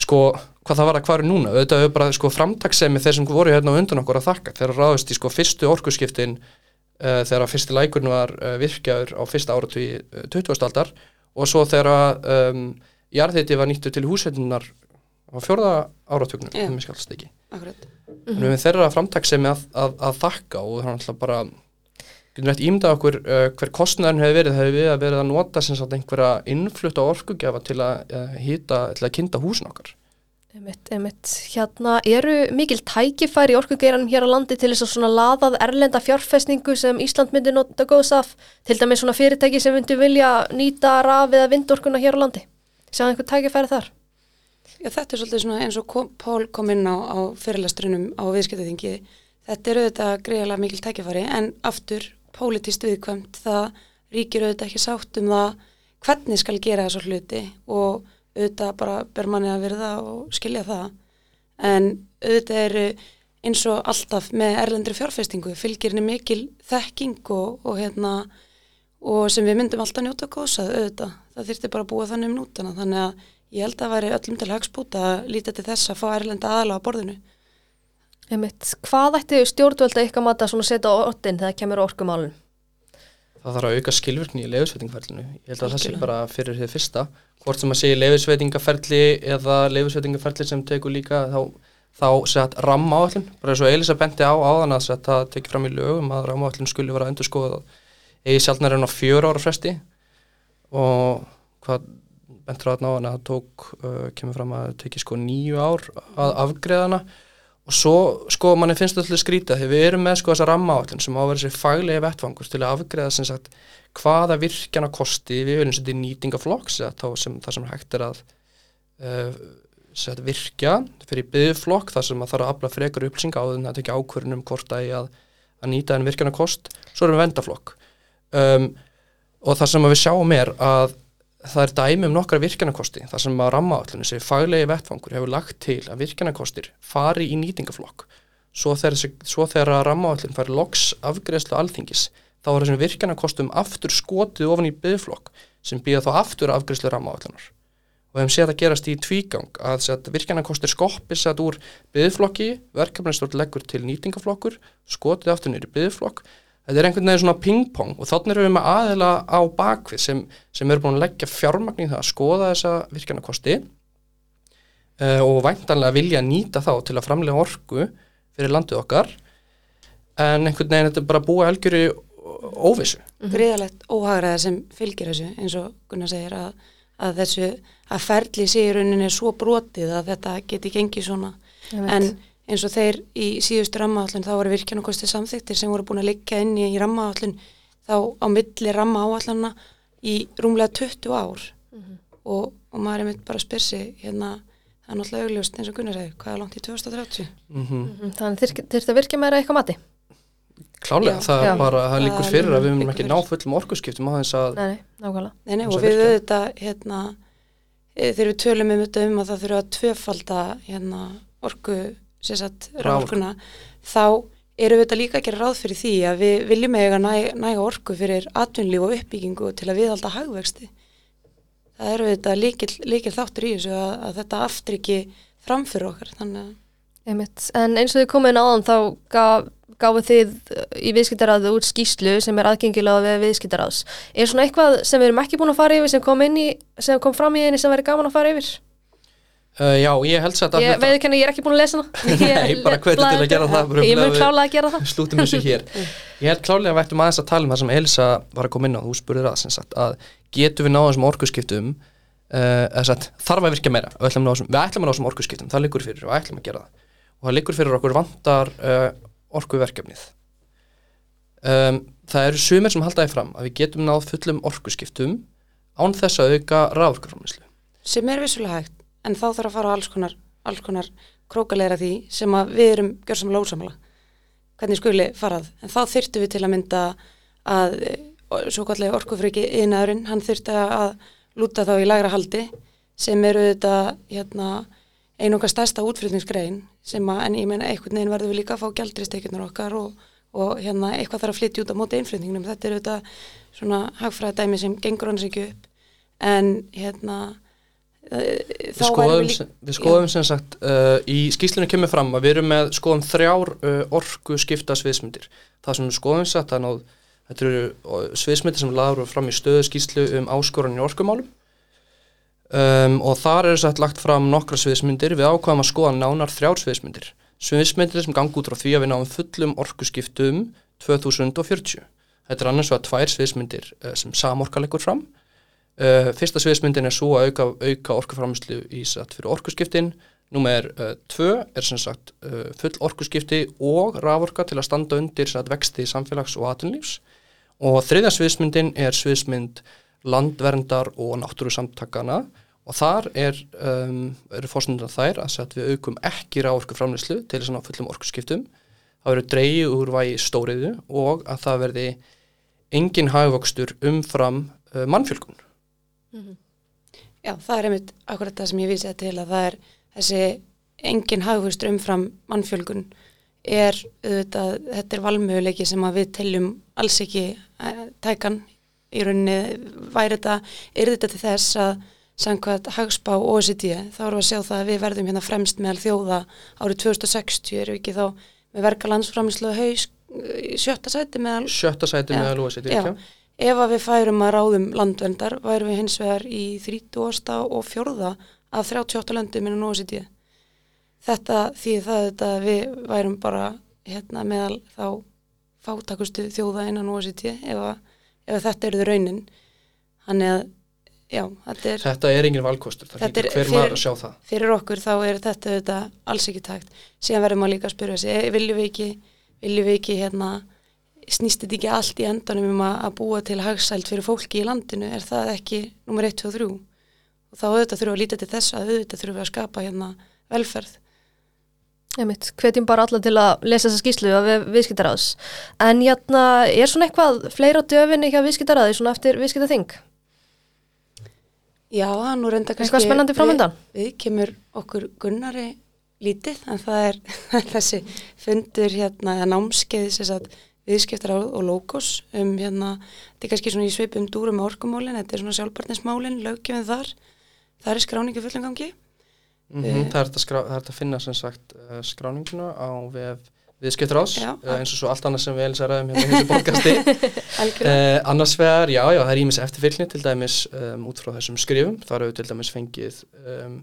sko hvað það var að hvað eru núna, auðvitað hefur bara sko framtagsemi þeir sem voru hérna undan okkur að þakka þegar ráðist í sko fyrstu orkuskiptin uh, þegar fyrsti lækurn var uh, virkjaður á fyrsta áratu í 20. aldar og svo þegar um, jarðheiti var nýttu til húsveitunar á fjörða áratögnum yeah. um skallst ekki Akkurat. -hmm. við þeirra framtagsemi að, að, að þakka og það er alltaf bara getur nætt ímda okkur uh, hver kostnæðin hefur verið, hefur við að verið að nota sem sagt einhverja innflutta orkugjafa til að uh, hýta, til að kynnta húsin okkar Emitt, emitt, hérna eru mikil tækifæri í orkugeiranum hér á landi til þess að svona laðað erlenda fjárfestningu sem Ísland myndi nota góðs af, til dæmis svona fyrirtæki sem myndi vilja nýta raf eða vindorkuna hér á landi? Sjáðu einhvern tækifæri þar? Já, þetta er svolítið svona eins og kom, Pól kom inn á, á fyrirlastrunum á viðskiptaþingi. Þetta er auðvitað greiðilega mikil tækifæri en aftur pólitist viðkvæmt það ríkir auðvitað ekki sátt um það hvernig skal gera þessu hluti og auðvitað bara ber manni að verða og skilja það. En auðvitað eru eins og alltaf með erlendri fjárfestingu fylgirni mikil þekking og, og hérna og sem við myndum alltaf njóta góðsað auðvitað, það þurfti bara að búa þannig um nútana. Þannig að ég held að það væri öllum til hagspúta að líta til þess að fá erlenda aðala á borðinu Einmitt. Hvað ætti stjórnvölda ykkar matta að setja á ottin þegar kemur orkumálun? Það þarf að auka skilvirkni í leifisveitingferlinu ég held að það sé bara fyrir því fyrsta. Hvort sem að sé leifisveitingaferli eða leifisveitingaferli sem tekur líka þá, þá sett ramma áallin bara eins og Elisa benti á áðan að það tekir fram í lögum að ramma áallin skulle vera endur skoðað eigi sjálfnar enn á fjör ára fresti. Og hvað bentur að ná hann að það tók uh, kemur fram að teki sko nýju ár að afgreðana og svo sko manni finnst þetta alltaf skrítið því við erum með sko þessa rammaállin sem á að vera sér faglegi vettfangur til að afgreða sem sagt hvaða virkjana kosti við viljum setja í nýtingaflokks það sem hægt er að uh, set, virkja fyrir byggflokk þar sem að það þarf að afla frekar upplýsinga á þenn að tekja ákvörnum hvort að, að, að nýta en virkjana kost svo erum við vendaflokk um, og það sem við sjáum er að það er dæmi um nokkra virkjanakosti þar sem að rammaállinu sem faglegi vettfangur hefur lagt til að virkjanakostir fari í nýtingaflokk svo þegar, þegar rammaállin fari loks afgreðslu alþingis þá er þessum virkjanakostum aftur skotið ofan í byggflokk sem býða þá aftur afgreðslu rammaállinar og við hefum séð að gerast í tvígang að virkjanakostir skoppi sett úr byggflokki, verkefnistort leggur til nýtingaflokkur, skotið aftur nýri byggflokk þetta er einhvern veginn svona ping-pong og þannig erum við með aðila á bakvið sem, sem eru búin að leggja fjármagn í það að skoða þessa virkjanakosti uh, og væntanlega vilja nýta þá til að framlega orgu fyrir landið okkar en einhvern veginn þetta er bara búið algjöru óvissu. Mhm. Gríðalegt óhagraða sem fylgir þessu eins og Gunnar segir að, að þessu að ferli sé í rauninni svo brotið að þetta geti gengið svona en eins og þeir í síðustu rammaállun þá voru virkjanakosti samþyktir sem voru búin að liggja inn í rammaállun þá á milli rammaáallunna í rúmlega 20 ár mm -hmm. og, og maður er mitt bara að spyrsi hérna, það er náttúrulega augljóst eins og Gunnar segi, hvað er langt í 2030? Mm -hmm. Mm -hmm. Þannig þurft að virkja meira eitthvað mati? Klálega, það er bara, það líkur fyrir að við munum ekki ná fullum orkuskiptum á þess að Nei, nákvæmlega Nei, nei, og við auðvitað hérna, e, þegar við tölum um þetta um að það þurfa að tvöfalda hérna, orku sagt, ráðorkuna þá eru við þetta líka að gera ráð fyrir því að við viljum eiga næ, næga orku fyrir atvinnlíf og uppbyggingu til að við alltaf hagvexti það eru þetta líkil, líkil þáttur í þessu að, að þetta aftryggi framfyrir okkar þannig. En eins og þið komið inn áðan þá gaf, gáðu þið í viðskiptaráðu út skýslu sem er aðgengilega við viðskiptaráðs. Er svona eitthvað sem við erum ekki búin að fara yfir sem kom, inn í, sem kom fram í henni sem verið gaman að fara yfir? Uh, já, ég held sér Ég þetta veit ekki að ég er ekki búin að lesa hana. Nei, bara hvetja til að gera það, um Ég mun klálega að gera það. slútum þessu hér. Ég held klálega að við ættum aðeins að tala um það sem Elisa var að koma inn á, þú spurðir að sem sagt að getum við náða þessum orkuskiptum uh, eða sagt, þarf að virka meira? Við ætlum að ná þessum, við ætlum að ná þessum orkuskiptum, það liggur fyrir og ætlum að gera það. Og það liggur fyrir okkur vantar uh, orkuverkefnið. Um, það eru sumir sem haldaði fram að við getum náð fullum orkuskiptum án þess að auka ráðurkaframlislu sem er vissulega hægt en þá þarf að fara á alls konar, alls konar krókaleira því sem við erum gjörsamlega ósamlega hvernig skuli farað? En þá þyrftum við til að mynda að eh, svo kallega orkufriki yðnaðurinn, hann þyrfti að lúta þá í lagra haldi sem eru þetta hérna, einunga stærsta útflutningsgrein sem að, en ég meina einhvern veginn verðum við líka að fá gjaldristekjurnar okkar og, og hérna eitthvað þarf að flytja út á móti einflutningnum, þetta er þetta svona hagfræða dæmi sem gengur hans ekki upp. En hérna Við skoðum, sem, við skoðum sem sagt uh, í skýslunum kemur fram að við erum með skoðum þrjár uh, orku skipta sviðsmyndir. Það sem við skoðum sagt að náð, þetta eru sviðsmyndir sem laður fram í stöðu skýslu um áskoran í orkumálum um, og þar eru sagt lagt fram nokkra sviðsmyndir við ákvæðum að skoða nánar þrjár sviðsmyndir. Sviðsmyndir sem gangi út frá því að við náum fullum orku skiptum 2040. Þetta er annars vegar tvær sviðsmyndir uh, sem samorka leggur fram Uh, fyrsta sviðsmyndin er svo að auka, auka orkuframslu í satt fyrir orkuskiptin. Númer uh, tvö er sem sagt uh, full orkuskipti og raforka til að standa undir sagt, vexti samfélags og atunlífs og þriðja sviðsmyndin er sviðsmynd landverndar og náttúrusamtakana og þar er, um, eru fórstundan þær að sagt, við aukum ekki raforkuframslu til þess að fullum orkuskiptum. Það verður dreigið úr vægi stóriðu og að það verði engin hagvöxtur umfram uh, mannfjölgun Já, það er einmitt akkurat það sem ég vísið til að það er þessi engin hagfustur umfram mannfjölgun er auðvitað, þetta er valmöguleiki sem að við teljum alls ekki eh, tækan. Í rauninni væri þetta, er þetta til þess að samkvæmt hagspá OECD þá erum við að sjá það að við verðum hérna fremst meðal þjóða. Árið 2060 erum við ekki þá með verka landsframlislu haus í sjötta sæti meðal sjötta sæti Já, með að sér ef að við færum að ráðum landverndar værum við hins vegar í 30. og 4. af 38 löndum innan OECD þetta því það þetta við værum bara hérna meðal þá fátakustu þjóða innan OECD ef, að, ef að þetta eruðu raunin þannig að já, þetta er Þetta er engin valkostur, það er hver maður að sjá það. fyrir okkur þá er þetta, þetta alls ekki tækt síðan verðum maður líka að spyrja sig "Eh, viljum við ekki, viljum við ekki hérna, snýst þetta ekki allt í endanum um að, að búa til hagsælt fyrir fólki í landinu er það ekki nummer 1, 2 og 3 og þá auðvitað þurfum við að líta til þess að auðvitað þurfum við að skapa hérna velferð Einmitt, hvetjum bara alla til að lesa þessa skýslu af við, viðskiptaráðs. En jæna, er svona eitthvað fleira á döfinni hjá viðskiptaráði svona eftir viðskiptaþing? Já, nú reynda kannski Eitthvað spennandi framöndan? við, við kemur okkur Gunnari lítið en það er þessi fundur hérna námskeið viðskiptar og logos um hérna, þetta er kannski svona í svipum dúrum með orkumólin, þetta er svona sjálfbarnismálin löggjöfin þar, það er skráningu fullum gangi Mm Eh. það, er að það er hægt að finna sem sagt uh, skráninguna á vef viðskiptrás, Já. uh, eins og svo allt annað sem við eins að ræðum hérna podcasti. algjörlega, uh, annars vegar, já, já, það er ímis eftirfylgni til dæmis um, út frá þessum skrifum. Það eru til dæmis fengið um,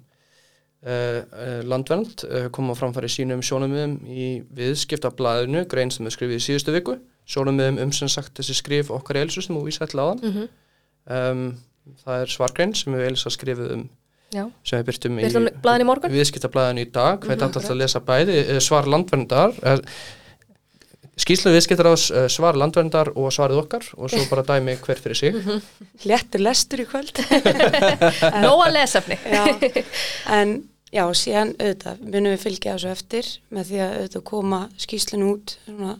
landvernd, uh, koma framfæri sínum sjónumöðum í viðskiptablaðinu, grein sem er skrifið í síðustu viku, sjónumöðum um sem sagt þessi skrif okkar í Elsu sem þú vísa ætla á Mm -hmm. um, það er svargrein sem við Elsa skrifið um Já, sem við byrtum í í viðskiptablaðinu í dag, hveit Mhm, alltaf að lesa bæði eh, svar landverndar eh, skýslu viðskiptaráðs eh, svar landverndar og svarið okkar. Og svo bara dæmi hver fyrir sig. Léttur lestur í kvöld. Nóa lesefni. já, en já, síðan auðvitað munum við fylgja þessu eftir með því að auðvitað koma skýslun út svona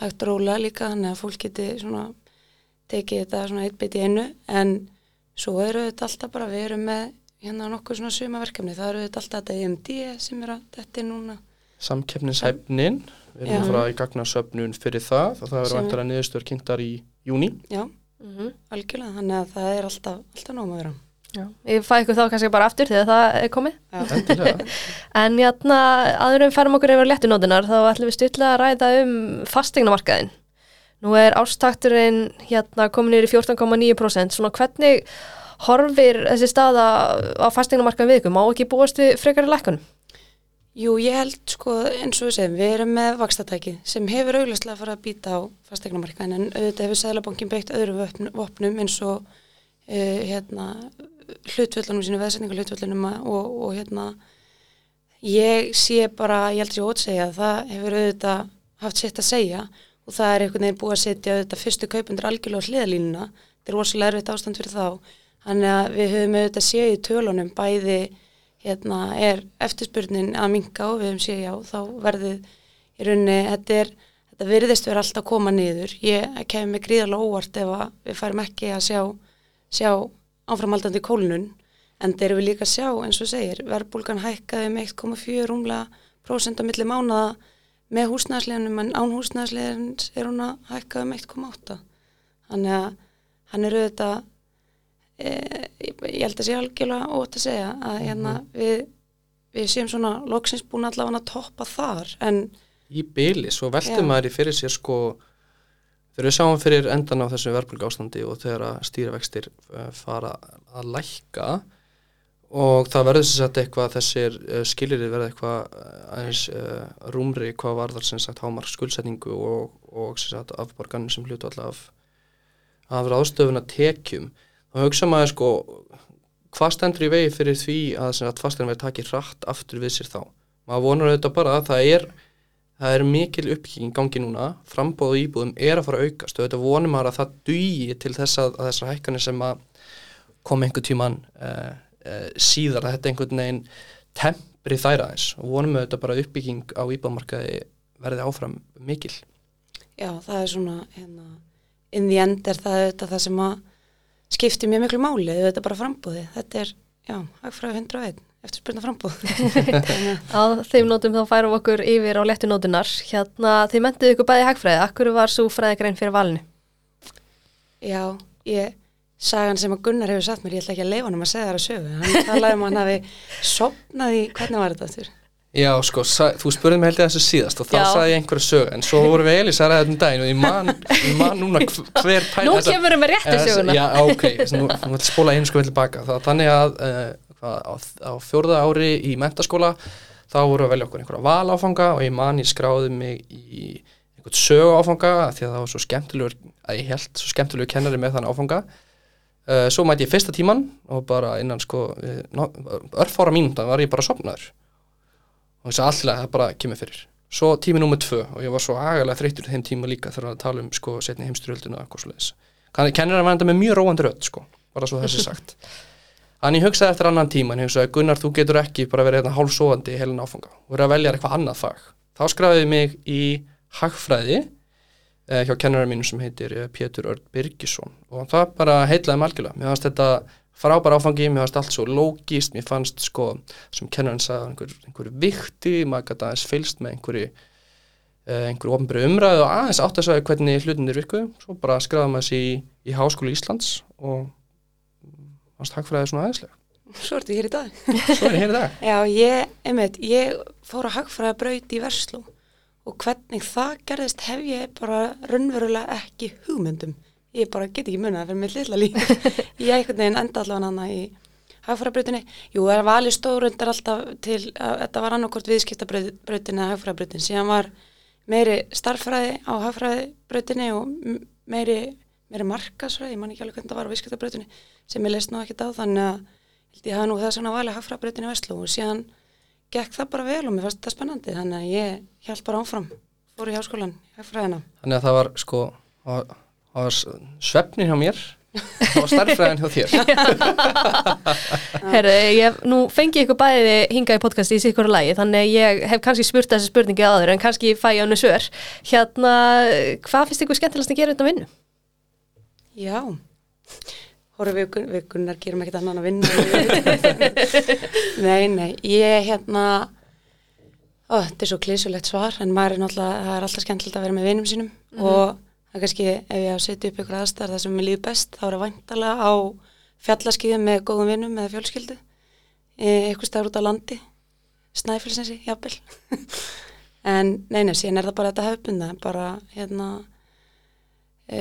hægt og rólega líka þannig að fólk geti svona tekið þetta svona eitt bit í einu. En svo eru auðvitað alltaf bara við erum með hérna nokkuð svona sumaverkefni það eru auðvitað alltaf þetta EMD sem er að þetta er núna. Samkeppnishæfnin við erum að fara í gagnasöfnun fyrir það og það verður Sem- vantar að niðurstöður kynntar í júni já, Mm -hmm. algjörlega, þannig að það er alltaf, alltaf nóg að vera Já. Ég fæ ykkur þá kannski bara aftur þegar það er komið. endilega En jæna, aðurum færum okkur yfir léttunótunar þá ætlum við stutlega að ræða um fastegnamarkaðin. Nú er ástakturinn hérna komin yfir í 14,9%. Svona hvernig horfir þessi staða á fastegnamarkaðin við ykkur? Má ekki búast við frekari lækkunum? Jú, ég held sko eins og við segjum, við erum með vakstatæki sem hefur auglastlega að fara að býta á fastegnamarkaðin en auðvitað hefur Sælabankin beitt öðru vopn- vopnum eins og uh, hérna, hlutvöllunum sínu veðsetningu hlutvöllunum og, og hérna ég sé bara, ég held sér ótt segja að það hefur auðvitað haft sitt að segja og það er einhvern veginn búið að setja auðvitað fyrstu kaupundur algjörlega hliðalínuna þetta er rosalega erfitt ástand fyrir þá. Þannig að við höfum auðvitað séð í tölunum bæði hérna er eftirspurnin að minka og við höfum séð já þá verðið í rauninni þetta er þetta virðist verið alltaf að koma niður. Ég kemur mig gríðarlega óvart ef við færum ekki að sjá sjá áframhaldandi kólnun. En þeir eru líka að sjá eins og segir verðbólgan hækkaði um 1,4 rúmlega prósent á milli mánaða. Með húsnæðsleginum en án húsnæðslegins er hún að hækka um 1,8 þannig að hann er auðvitað e, ég, ég held að sé algjörlega ótt að segja að hérna við við séum svona loksins búin allavega að toppa þar en í byli, svo veltum maður í fyrir sér sko þegar við sáum fyrir endan á þessu verðbólgu ástandi og þegar að stýrivextir uh, fara að lækka og það verður sem sagt eitthvað þessir uh, skilir verða eitthvað uh, aðeins rúmri hvað varðar sem sagt hámar skuldsetningu og, og sem sagt afborganir sem hlutu allaf af ráðstöfuna tekjum þá hugsa maður sko hvað stendur í vegi fyrir því að sem sagt fastirinn verði takið rætt aftur við sér þá? Maður vonar auðvitað bara að það er það er mikil uppkýking gangi núna. Frambóð og íbúðum er að fara að aukast og þetta vonum að það dugi til þess að, að þessar hækkanir sem að kom einhver tíman uh, uh, síðar að þetta einhvern veginn tempri þær aðeins. Og vonum við þetta bara að uppbygging á íbúðmarkaði verði áfram mikil. Já, það er svona, hérna, in the end er það auðvitað það sem að skiptir mjög miklu máli, þetta er bara frambúði. Þetta er, já, hagfræði 101, eftir spurna frambúð. Á þeim nótum þá færum okkur yfir á léttunótunar. Hérna, þið mentuðu ykkur bæði hagfræði. Akkur var svo fræðigrein fyrir valinu? að, já, ég, sagan sem að Gunnar hefur satt mér, ég ætla ekki að leifa hann að segja það að sögu. Hann talaði um að hann hafi sopnað í, hvernig var þetta aftur? Já, sko, þú spurði mig held ég þessu síðast og þá sagði ég einhverju sög en svo vorum við Elisa að þetta um daginn og ég man, ég man núna hv- hver pæl Nú kemur við með réttu Eh, söguna. Já, ok, sko þannig að uh, hvað, á, á fjórða ári í mentaskóla þá voru að velja okkur einhverja valáfanga og ég man ég skráði mig í einhvern sögu áfanga því að það var svo skemmtilegur að ég held svo skemmtilegur kennari með þann áfanga. Uh, Svo mætti ég fyrsta tíman og bara innan sko eh, örfára mínúta var ég bara sopnaður og þess að alltaf það bara kemur fyrir. Svo tími númer tvö og ég var svo agalega þreyttur í þeim tíma líka þegar að tala um sko setni heimstyrjöldina og eitthvað svoleiðis. Kann- kennarinn var enda með mjög róandi rödd sko bara svo þessi sagt Þannig hugsaði eftir annan tíma ég hugsaði Gunnar þú getur ekki bara verið hérna hálfsóðandi helin áfanga og verið að velja eitthvað annað fag. Þá skræði ég mig í hagfræði eh, hjá kennarinn mínu sem heitir eh, Pétur Örd Birgisson. Og það bara heitlaði mig algjörlega. Mér fannst þetta frábær áfangi, mér fannst allt svo lógist, mér fannst sko sem kennarinn sagði einhver, einhver vikti, maður gæti aðeins fylst með einhverju uh, einhverju ofnbæri umræðu og aðeins átt að sagði hvernig hlutinir virkuðu, svo bara skræðum maður sér í, í Háskóla Íslands og fannst hagfræði svona aðeinslega. Svo ertu hér í dag. Svo er ég hér í dag. Já, ég, einmitt, ég fór að hagfræða braut í Versló og hvernig það gerðist hef ég bara raunverulega ekki hugmyndum. Ég bara get ekki munið fyrir mitt litla líf. ég einhvern veginn enda allavega hana í hagfræðabrautinni. Jú, það var alveg stórundar alltaf til að þetta var annarkort viðskiptabrautin eða hagfræðabrautin. Síðan var meiri starffræði á hagfræðabrautinni og meiri, meiri markasfræði, ég man ekki alveg hvernig það var á viðskiptabrautinni sem ég leist nú ekkert á þannig að held ég hafa nú þess vegna valið hagfræðabrautinni í Vestló og síðan gekk það bara vel og mér fannst það spennandi þannig að ég held bara áfram fór í háskólan, hagfræðina Þannig að það var sko, það var- svefnin hjá mér, það var starffræðin hjá þér. Herru, ég nú fengi ykkur bæði hingað í podcasti í sikkur lagi, þannig að ég hef kannski spurt þessi spurningi aður en kannski fæ ég hannu svör. Hérna, hvað finnst ykkur skemmtilegast að gera undan vinnu? Já, Gun- við Gunnar gerum ekkert annan að vinna. Nei, nei, ég hérna ó, þetta er svo klísulegt svar en maður er náttúrulega, það er alltaf skemmtilegt að vera með vinum sínum. Og það er kannski ef ég að setja upp ykkur aðstæðar það sem mér líður best þá er það væntalega á fjallaskíðum með góðum vinnum með fjölskyldu. E, eitthvað stafur út á landi snæfilsensi, jafnvel. En neina, síðan er það bara þetta hefbunda bara hérna e,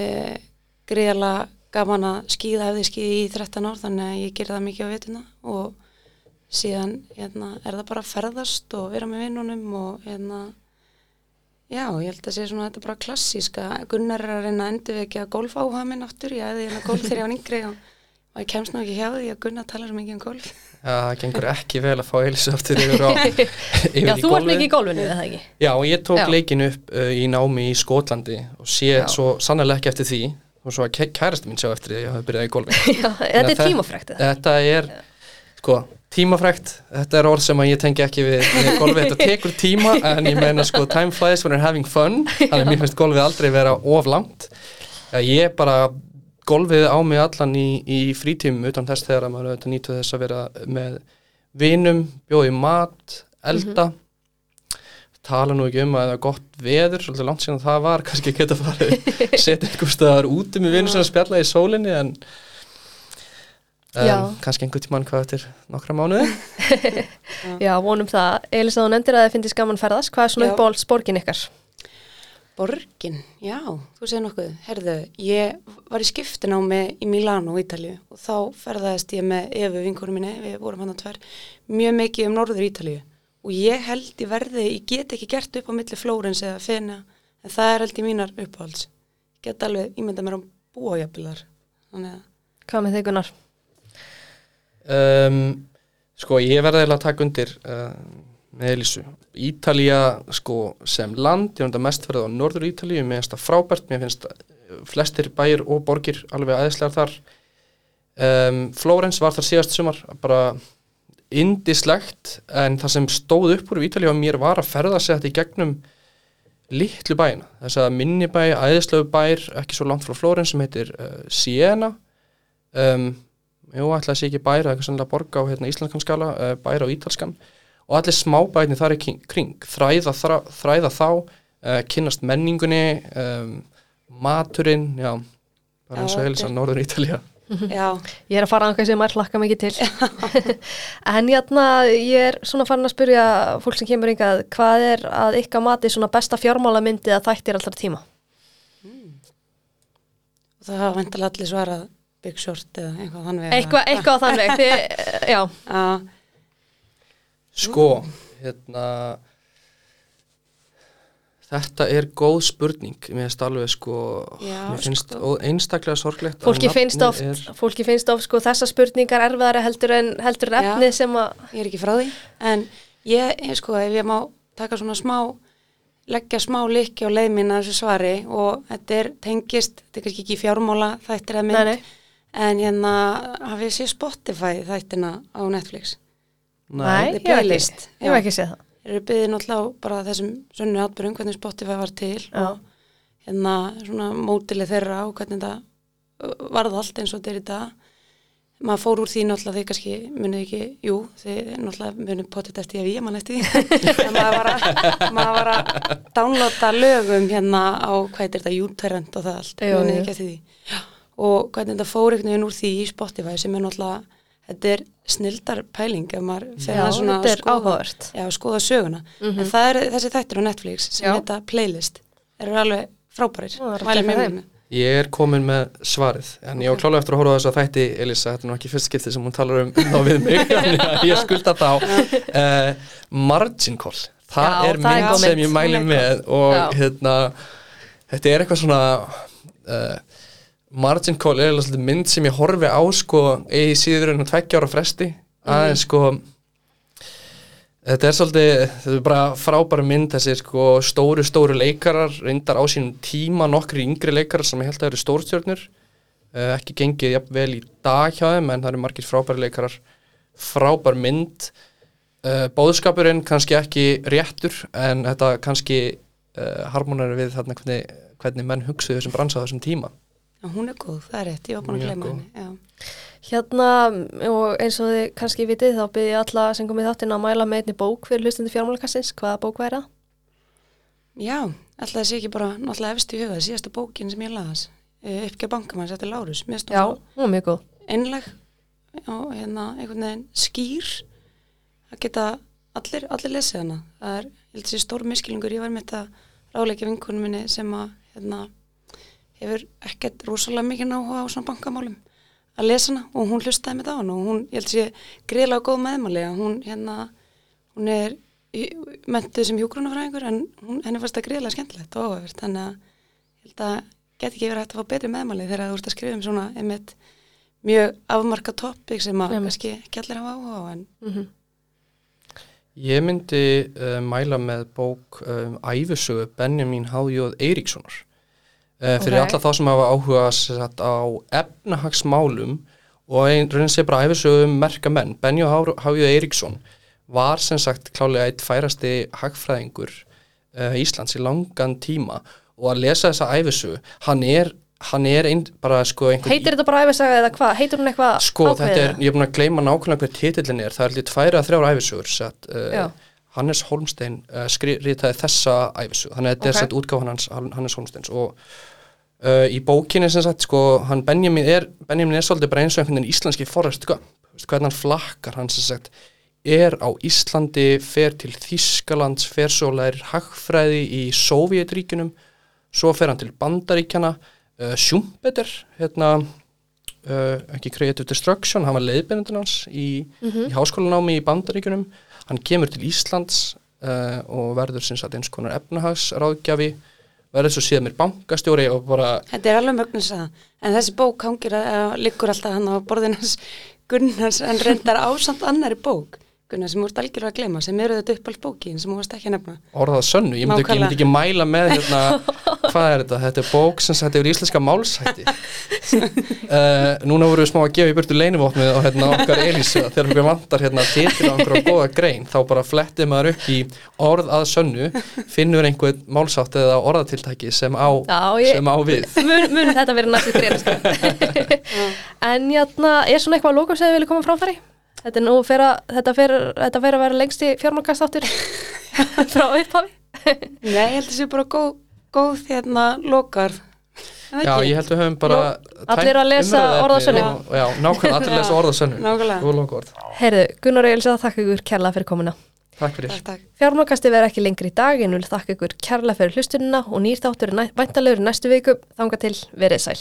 gríðarlega gaman að skíða hefði skíði í 13 ár þannig að ég ger það mikið á vetuna og síðan hérna, er það bara að ferðast og vera með vinnunum og hérna já, ég held að sé svona þetta er bara klassíska Gunnar er að reyna að endur við ekki að golf áhaga minn aftur, ég hefði hérna golf þegar ég var yngri og, og ég kemst nú ekki hjá því að Gunnar talar svo mikið um golf Já, það gengur ekki vel að fá Elisa aftur yfir, á, yfir Já, í þú golfið. mikið í gólfinu, eða ekki? Já, og ég tók Já. leikin upp uh, í námi í Skotlandi og sé Já. svo sannlega ekki eftir því og svo að kæ- kærasti mín sjá eftir því að ég hafi byrjað í golfi. Já, þetta er tímafrækt? Þetta er, sko, tímafrækt þetta er orð sem að ég tengi ekki við, golfi, þetta tekur tíma en ég meina sko, time flies when you're having fun. Þannig að mér finnst golfið aldrei vera of langt. Já, ég bara golfið á mig allan í, í frítímum utan þess þegar að maður auðvitað nýtu þess að vera með vinum, bjóði mat, elda tala nú ekki um að það er gott veður, svolítið langt síðan það var kannski geta farið, setja einhver staðar úti með vinum sem að spjalla í sólinni en um, kannski einhvern tímann hvað eftir nokkra mánuði Já, vonum það. Elisa, þú nefndir að þið finnst gaman ferðast. Hvað er svona Já. uppáhalds borgin ykkar? Borgin, já, þú segir nokkuð. Herðu, ég var í skiptinámi í Milano, Ítalju og þá ferðaðist ég með Efu vinkurum minni, við vorum hann að tvær, mjög mikið um norður Ítalju og ég held ég verði, ég get ekki gert upp á milli Flórens eða Fena, en það er held ég mínar uppáhalds. Ég get alveg ímynda mér á búajabilar, þannig að, Hvað með þig, Gunnar? um, sko ég verði eiginlega að taka undir uh, með Elísu Ítalía sko sem land ég finnst að mest verið á norður Ítalíu mér finnst það frábært, mér finnst uh, flestir bæir og borgir alveg aðeinslegar þar um, Flórens var þar síðast sumar bara indislegt en það sem stóð upp úr Ítalíu á mér var að ferða sig þetta í gegnum litlu bæina. Þess að minni bæ, æðislegu bær ekki svo langt frá Flórens sem heitir uh, Siena. Um, jú, ætla að sé ekki bær eða eitthvað sannlega borg á hérna, íslenskan skala uh, bær á ítalskan. Og allir smábæni þar í kring, þræða, þra, þræða þá uh, kynnast menningunni um, maturinn já, bara eins og er- Norður Ítalía já, Ég er að fara að sem er hlakka mikið til. en játna, ég er svona farin að spyrja fólk sem kemur yngað, hvað er að ykkar mati svona besta fjármálamyndi að þættir allra tíma? og það hafa vantilega allir svarað Big Short eða eitthvað þannig. Eitthvað, eitthvað á þann veg, þið, já, Já, Sko, hérna Þetta er góð spurning. Mér finnst alveg sko Já, mér finnst sko. einstaklega sorglegt að fólki finnst oft, er, fólki finnst oft sko þessar spurningar erfiðari heldur en, heldur en Já. efnið sem að, ég er ekki frá því. En ég, ég sko, ef ég má taka svona smá, leggja smá likki á leið að þessu svari og þetta er tengist, þetta er kannski ekki fjármála þættir eða mynd, nei, nei, en hérna hafið sé Spotify þættina á Netflix? Nei, ég hef ekki séð það. Eru byggðið náttúrulega bara þessum sönnu atbyrjum hvernig Spotify var til Já. og hérna svona mótilið þeirra og hvernig þetta uh, varð allt eins og þetta er í dag. Maður fór úr því náttúrulega því kannski munið ekki, jú, þið náttúrulega munið potið eftir því að ég mann eftir því. En maður var, að, maður var að downloada lögum hérna á hvað er þetta, YouTube-rent og það allt munið ekki eftir því. Og hvernig þetta fór einhvern veginn úr því í Spotify sem er náttúrulega, þetta er snildar pæling ef maður fer Já, að svona skoða-. Já, skoða söguna. En það er þessi þættir á Netflix sem Já. heita Playlist. Eru alveg frábærir. Er. Ég er komin með svarið en ég var klálega eftir að horfa á þess að þætti Elisa, þetta er nú ekki fyrst skipti sem hún talar um þá við mig, ég skulda þá uh, Margin Call það Já, er það mynd sem ég mæli með og Já. hérna þetta er eitthvað svona uh, Margin Call er alveg mynd sem ég horfi á sko í síður en að tveggja ára fresti. Aðeins sko Þetta er svolítið, þetta er bara frábæra mynd þessi sko stóru, stóru leikarar reyndar á sínum tíma nokkri yngri leikarar sem ég held að eru stórstjörnur. Uh, ekki gengið jafn vel í dag hjá þeim en það eru margir frábæri leikarar. Frábær mynd. Uh, bóðskapurinn kannski ekki réttur en þetta kannski uh, harmonar við þarna hvernig, hvernig menn hugsuðu þessum bransa á þessum tíma hún er góð, það er rétt. Ég var búin að góð. henni. Já. Hérna, og eins og þið kannski vitið, þá byrði ég alla sem komið þáttinn að mæla með einni bók fyrir hlustundi fjármálakassins. Hvaða bók væri það? Já, alltaf það sé ekki bara náttúrulega efst í huga, síðasta bókin sem ég las. Uh, Uppgjör bankamann, þetta er Lárus. Já, hún er mjög góð. einleg og hérna einhvern veginn skýr að geta allir, allir lesið hana það er, ég held að hefur ekkert rosalega mikið náhuga á svona bankamálum að lesa hana og hún hlustaði með það og hún, ég held að sé greiðlega góð meðmáli hún, hérna, hún er mentuð sem hjógrunafræðingur en hún, henni fannst það greiðlega skemmtilegt og áhugavert þannig að ég held að get ekki verið hægt að fá betri meðmáli þegar þú ert að skrifa um svona einmitt mjög afmarka toppik sem að kannski ekki allir hafa áhuga á en Mm -hmm. Ég myndi uh, mæla með bók um, Æfisögu Benjamin H.J. Eiríkssonar fyrir Ok. alla þá sem hafa áhuga sagt, á efnahagsmálum og einn raunin sé bara æfisögu um merka menn. Benjamin H.J. Eiríksson var sem sagt klálega eitt færasti hagfræðingur uh, Íslands í langan tíma og að lesa þessa æfisögu, hann er, hann er ein, bara sko einhvern Heitir þetta bara æfisaga eða hvað? Heitir hún eitthvað Sko, þetta er, ég er búin að gleyma nákvæmlega hver titillin er, það er lítið tværi að þrjára Já. uh, Hannes Holmstein uh, skritaði þessa æfisug þannig að þetta Ok. er satt útgáfan hans Hannes Holmsteins. Og uh, í bókinni sem sagt, sko, hann Benjamin er Benjamin er svolítið bara eins og einhvern veginn íslenski Forrest hvernig hann flakkar hann sem sagt, er á Íslandi fer til Þískalands fer svo lærir hagfræði í Sovjetríkunum svo fer hann til Bandaríkjana uh, Schumpeter hérna uh, ekki Creative Destruction, hann var leiðbyrjandinn hans í, í háskólanámi í Bandaríkunum hann kemur til Íslands uh, og verður sem sagt eins konar efnahagsráðgjafi verður svo síðan mér bankastjóri og bara Þetta er alveg mögnus að en þessi bók hangir að, að liggur alltaf hann á borðinans Gunnars en reyndar ásamt annari bók Gunnar sem þú ert algjörlega að gleyma sem eru þetta uppáld bókin sem þú varst ekki að nefna. Orðað sönnu, ég myndi, ekki, ég myndi ekki mæla með hérna, hvað er þetta, þetta er bók sem sagt yfir íslenska málsætti uh, núna vorum við smá að gefa í burtu leinivopnið á hérna, okkar Elísu þegar okkur vantar hérna titil á einhverja góða grein þá bara flettið maður upp í orð að sönnu, finnur einhver málsátt eða orðatiltæki sem á, Já, ég- sem á við. mun, mun þetta verið næstu grein en játna, er svona eitthvað að lókum sem þið vilja koma framfæri? Þetta er nú fyrir að, þetta fer, þetta fer að vera lengsti fjármálkastáttur frá upphafi Nei, ég held að sé bara góð, góð hérna lokar Já, ég held við höfum bara Allir að lesa umræðuefni orð að sönnu. og- Já, nákvæmlega, allir að lesa orð að sönnu Nákvæmlega. Góð lokaorð. Heyrðu, Gunnar Egilsa, þakka ykkur kærlega fyrir komuna Takk fyrir Takk, takk. Fjármálkasti verður ekki lengri í dag en vil þakka ykkur kærlega fyrir hlustunina og nýr þáttur er næ- væntanlegur í næstu viku þanga til verið sæl